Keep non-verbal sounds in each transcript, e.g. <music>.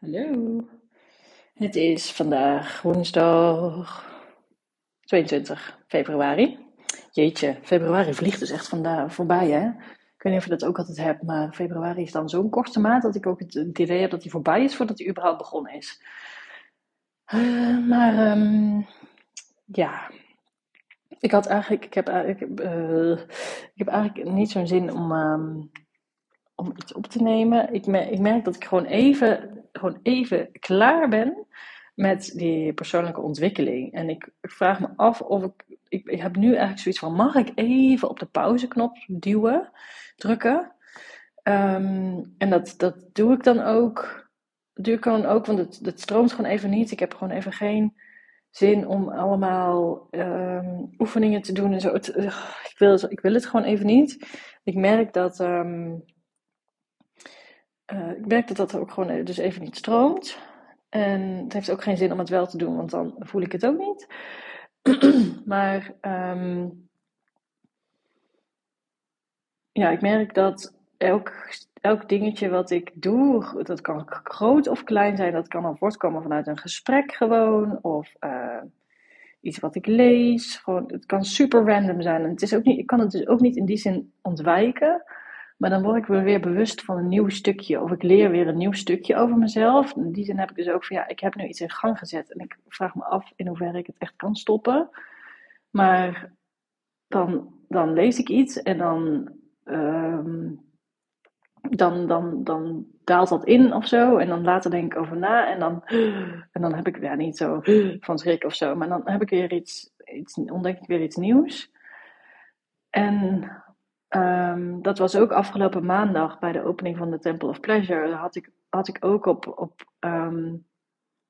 Hallo. Het is vandaag woensdag 22 februari. Jeetje, februari vliegt dus echt vandaag voorbij, hè? Ik weet niet of je dat ook altijd hebt, maar februari is dan zo'n korte maand dat ik ook het, idee heb dat hij voorbij is voordat hij überhaupt begonnen is. Uh, maar um, ja, ik had eigenlijk, ik heb, eigenlijk, uh, ik heb eigenlijk niet zo'n zin om, um, om iets op te nemen. Ik, ik merk dat ik gewoon even gewoon even klaar ben met die persoonlijke ontwikkeling. En ik, vraag me af of ik, ik, heb nu eigenlijk zoiets van: mag ik even op de pauzeknop duwen, drukken? Um, en dat, dat doe ik dan ook. Doe ik ook, want het, het stroomt gewoon even niet. Ik heb gewoon even geen zin om allemaal um, oefeningen te doen en zo. Ik, wil, ik wil het gewoon even niet. Ik merk dat. Um, uh, ik merk dat dat ook gewoon dus even niet stroomt. En het heeft ook geen zin om het wel te doen, want dan voel ik het ook niet. <clears throat> maar um, ja, ik merk dat elk, elk dingetje wat ik doe, dat kan groot of klein zijn, dat kan dan voortkomen vanuit een gesprek gewoon, of uh, iets wat ik lees. Gewoon, het kan super random zijn. En het is ook niet, ik kan het dus ook niet in die zin ontwijken. Maar dan word ik weer bewust van een nieuw stukje. Of ik leer weer een nieuw stukje over mezelf. In die zin heb ik dus ook van ja, ik heb nu iets in gang gezet. En ik vraag me af in hoeverre ik het echt kan stoppen. Maar dan, dan lees ik iets en dan, um, dan, dan, dan daalt dat in of zo. En dan later denk ik over na. En dan, en dan heb ik ja, niet zo van schrik of zo. Maar dan heb ik weer iets, iets ontdek ik weer iets nieuws. En Um, dat was ook afgelopen maandag bij de opening van de Temple of Pleasure. Had ik, had ik ook op, op um,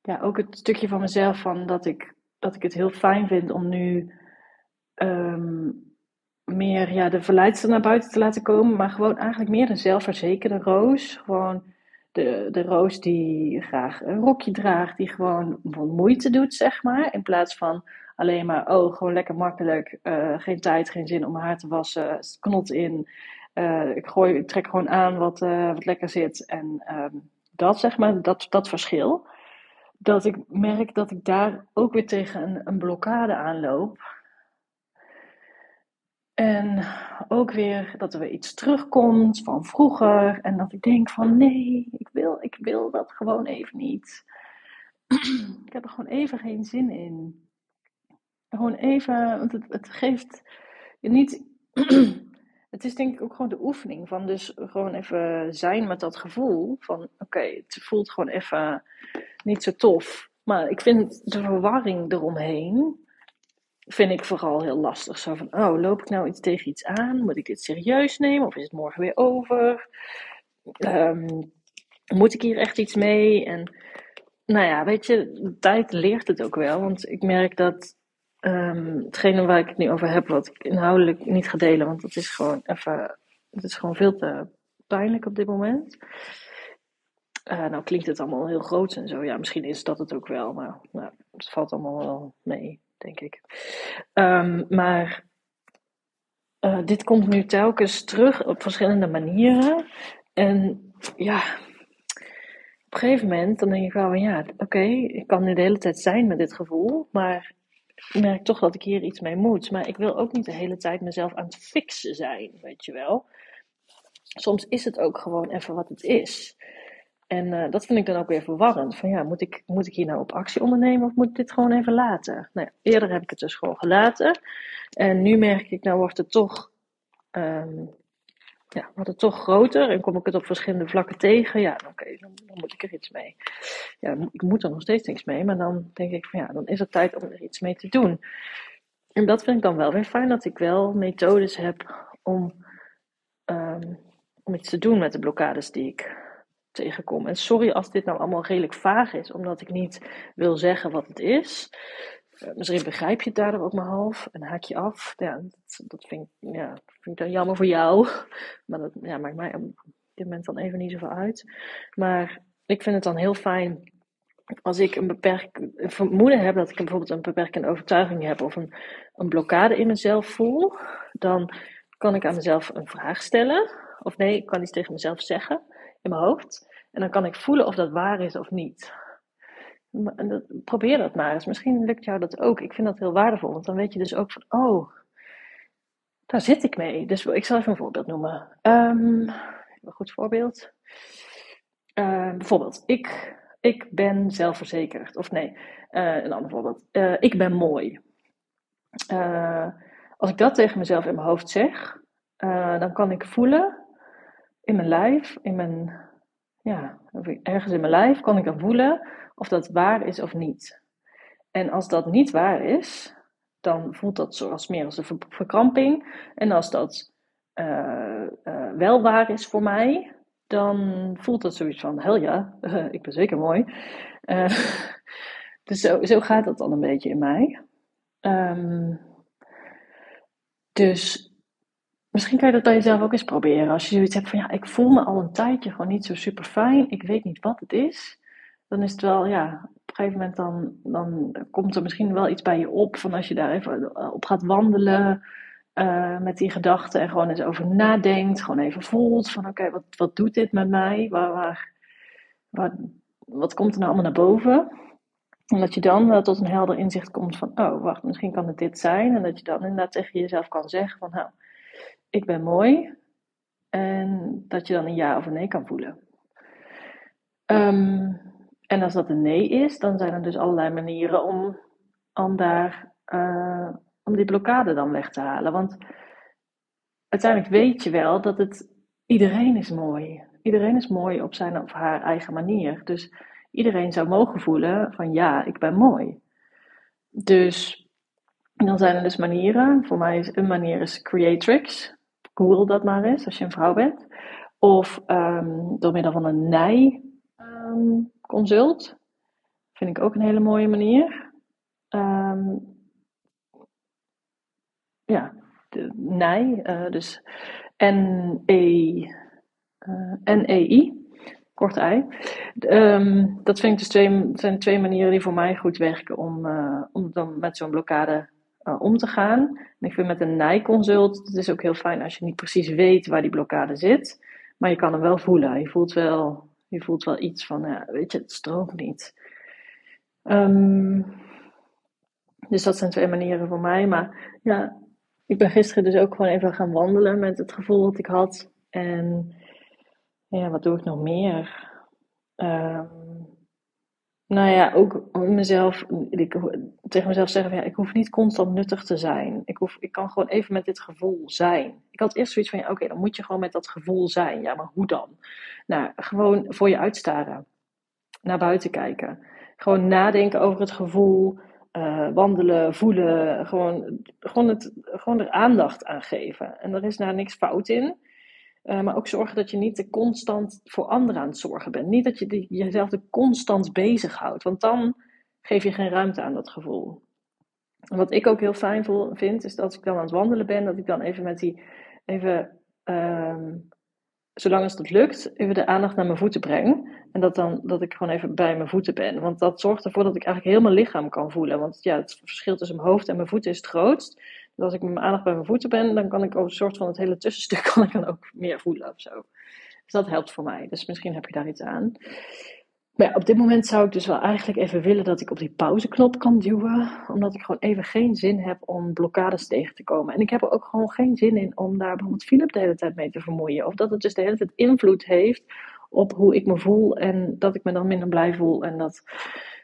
ja, ook het stukje van mezelf van dat ik, dat ik het heel fijn vind om nu um, meer ja, de verleidster naar buiten te laten komen. Maar gewoon eigenlijk meer een zelfverzekerde roos. Gewoon de, de roos die graag een rokje draagt, die gewoon moeite doet, zeg maar. In plaats van alleen maar, oh, gewoon lekker makkelijk, uh, geen tijd, geen zin om haar te wassen, knot in. Uh, ik, gooi, ik trek gewoon aan wat, uh, wat lekker zit. En um, dat, zeg maar, dat, dat verschil. Dat ik merk dat ik daar ook weer tegen een, een blokkade aanloop. En ook weer dat er weer iets terugkomt van vroeger. En dat ik denk van nee, ik wil, ik wil dat gewoon even niet. <clears throat> ik heb er gewoon even geen zin in. Gewoon even, want het, geeft je niet. <clears throat> het is denk ik ook gewoon de oefening van dus gewoon even zijn met dat gevoel van oké, het voelt gewoon even niet zo tof. Maar ik vind de verwarring eromheen, vind ik vooral heel lastig. Zo van, oh, loop ik nou iets tegen iets aan? Moet ik dit serieus nemen? Of is het morgen weer over? Um, moet ik hier echt iets mee? En nou ja, weet je, tijd leert het ook wel. Want ik merk dat um, hetgene waar ik het nu over heb, wat ik inhoudelijk niet ga delen, want dat is gewoon even, het is gewoon veel te pijnlijk op dit moment. Uh, nou klinkt het allemaal heel groot en zo. Ja, misschien is dat het ook wel, maar nou, het valt allemaal wel mee, denk ik. Um, maar uh, dit komt nu telkens terug op verschillende manieren. En ja, op een gegeven moment dan denk ik wel van ja, oké, ik kan nu de hele tijd zijn met dit gevoel, maar ik merk toch dat ik hier iets mee moet. Maar ik wil ook niet de hele tijd mezelf aan het fixen zijn, weet je wel. Soms is het ook gewoon even wat het is. En uh, dat vind ik dan ook weer verwarrend. Van ja, moet ik, moet ik hier nou op actie ondernemen of moet ik dit gewoon even laten? Nou ja, eerder heb ik het dus gewoon gelaten. En nu merk ik, nou wordt het toch um, ja, wordt het toch groter en kom ik het op verschillende vlakken tegen, ja, oké, dan, dan, moet ik er iets mee. Ja, ik moet er nog steeds niks mee, maar dan denk ik van ja, dan is het tijd om er iets mee te doen. En dat vind ik dan wel weer fijn, dat ik wel methodes heb om, um, om iets te doen met de blokkades die ik tegenkom. En sorry als dit nou allemaal redelijk vaag is, omdat ik niet wil zeggen wat het is. Uh, misschien begrijp je het daardoor ook maar half en haak je af. Ja, dat, dat vind, ik, ja, vind dan jammer voor jou. <laughs> Maar dat ja, maakt mij op dit moment dan even niet zoveel uit. Maar ik vind het dan heel fijn als ik een, beperk, vermoeden heb dat ik bijvoorbeeld een beperkende overtuiging heb of een, een blokkade in mezelf voel, dan kan ik aan mezelf een vraag stellen. Of nee, ik kan iets tegen mezelf zeggen in mijn hoofd. En dan kan ik voelen of dat waar is of niet. Probeer dat maar eens. Misschien lukt jou dat ook. Ik vind dat heel waardevol, want dan weet je dus ook van, oh, daar zit ik mee. Dus ik zal even een voorbeeld noemen. Um, een goed voorbeeld. Uh, bijvoorbeeld, ik, ik ben zelfverzekerd. Of nee, uh, een ander voorbeeld. Uh, ik ben mooi. als ik dat tegen mezelf in mijn hoofd zeg, dan kan ik voelen in mijn lijf, in mijn, ja, ergens in mijn lijf, kan ik dan voelen of dat waar is of niet. En als dat niet waar is, dan voelt dat zoals meer als een verkramping. En als dat uh, uh, wel waar is voor mij, dan voelt dat zoiets van: hel ja, <laughs> ik ben zeker mooi. <laughs> dus zo, zo gaat dat dan een beetje in mij. Um, dus misschien kan je dat bij jezelf ook eens proberen. Als je zoiets hebt van: ja, ik voel me al een tijdje gewoon niet zo super fijn, ik weet niet wat het is. Dan is het wel, ja, op een gegeven moment dan, dan komt er misschien wel iets bij je op. Van als je daar even op gaat wandelen uh, met die gedachten en gewoon eens over nadenkt. Gewoon even voelt van oké, wat, wat doet dit met mij? Waar, waar, waar, wat komt er nou allemaal naar boven? En dat je dan wel tot een helder inzicht komt van, oh wacht, misschien kan het dit zijn. En dat je dan inderdaad tegen jezelf kan zeggen van, nou, ik ben mooi. En dat je dan een ja of een nee kan voelen. Um, en als dat een nee is, dan zijn er dus allerlei manieren om, om daar uh, om die blokkade dan weg te halen. Want uiteindelijk weet je wel dat het iedereen is mooi. Iedereen is mooi op zijn of haar eigen manier. Dus iedereen zou mogen voelen van ja, ik ben mooi. Dus dan zijn er dus manieren. Voor mij is een manier is Creatrix. Google dat maar eens als je een vrouw bent. Of um, door middel van een nij um, consult. Vind ik ook een hele mooie manier. Um, ja, de NEI, uh, dus N-E, uh, N-E-I, kort ei. Dat vind ik dus twee, zijn twee manieren die voor mij goed werken om, uh, om dan met zo'n blokkade om te gaan. En ik vind met een NEI-consult, het is ook heel fijn als je niet precies weet waar die blokkade zit, maar je kan hem wel voelen. Je voelt wel, je voelt wel iets van, ja, weet je, het stroomt niet. Um, dus dat zijn twee manieren voor mij. Maar ja, ik ben gisteren dus ook gewoon even gaan wandelen met het gevoel dat ik had. En ja, wat doe ik nog meer? Um, nou ja, ook mezelf, ik, tegen mezelf zeggen: ja, ik hoef niet constant nuttig te zijn. Ik, hoef, ik kan gewoon even met dit gevoel zijn. Ik had eerst zoiets van: ja, oké, dan moet je gewoon met dat gevoel zijn. Ja, maar hoe dan? Nou, gewoon voor je uitstaren. Naar buiten kijken. Gewoon nadenken over het gevoel. Uh, wandelen, voelen, gewoon, gewoon, het, gewoon er aandacht aan geven. En er is daar niks fout in. Uh, maar ook zorgen dat je niet te constant voor anderen aan het zorgen bent. Niet dat je jezelf te constant bezighoudt, want dan geef je geen ruimte aan dat gevoel. En wat ik ook heel fijn vind, is dat als ik dan aan het wandelen ben, dat ik dan even met die, even uh, zolang als het lukt, even de aandacht naar mijn voeten breng. En dat, dan, dat ik gewoon even bij mijn voeten ben. Want dat zorgt ervoor dat ik eigenlijk heel mijn lichaam kan voelen. Want ja, het verschil tussen mijn hoofd en mijn voeten is het grootst. Dus als ik met mijn aandacht bij mijn voeten ben, dan kan ik over een soort van het hele tussenstuk <laughs> kan ik dan ook meer voelen of zo. Dus dat helpt voor mij. Dus misschien heb je daar iets aan. Op dit moment zou ik dus wel eigenlijk even willen dat ik op die pauzeknop kan duwen. Omdat ik gewoon even geen zin heb om blokkades tegen te komen. En ik heb er ook gewoon geen zin in om daar bijvoorbeeld Philip de hele tijd mee te vermoeien. Of dat het dus de hele tijd invloed heeft op hoe ik me voel. En dat ik me dan minder blij voel. En dat,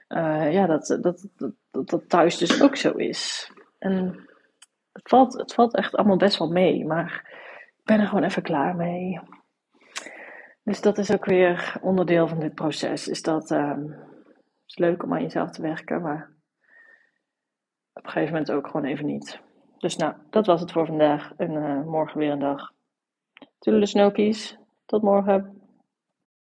uh, ja, dat, dat, dat, dat, thuis dus ook zo is. En het valt, het valt echt allemaal best wel mee. Maar ik ben er gewoon even klaar mee. Dus dat is ook weer onderdeel van dit proces. Is dat um, is leuk om aan jezelf te werken, maar op een gegeven moment ook gewoon even niet. Dus nou, dat was het voor vandaag. En uh, morgen weer een dag. Toedele snokies. Tot morgen.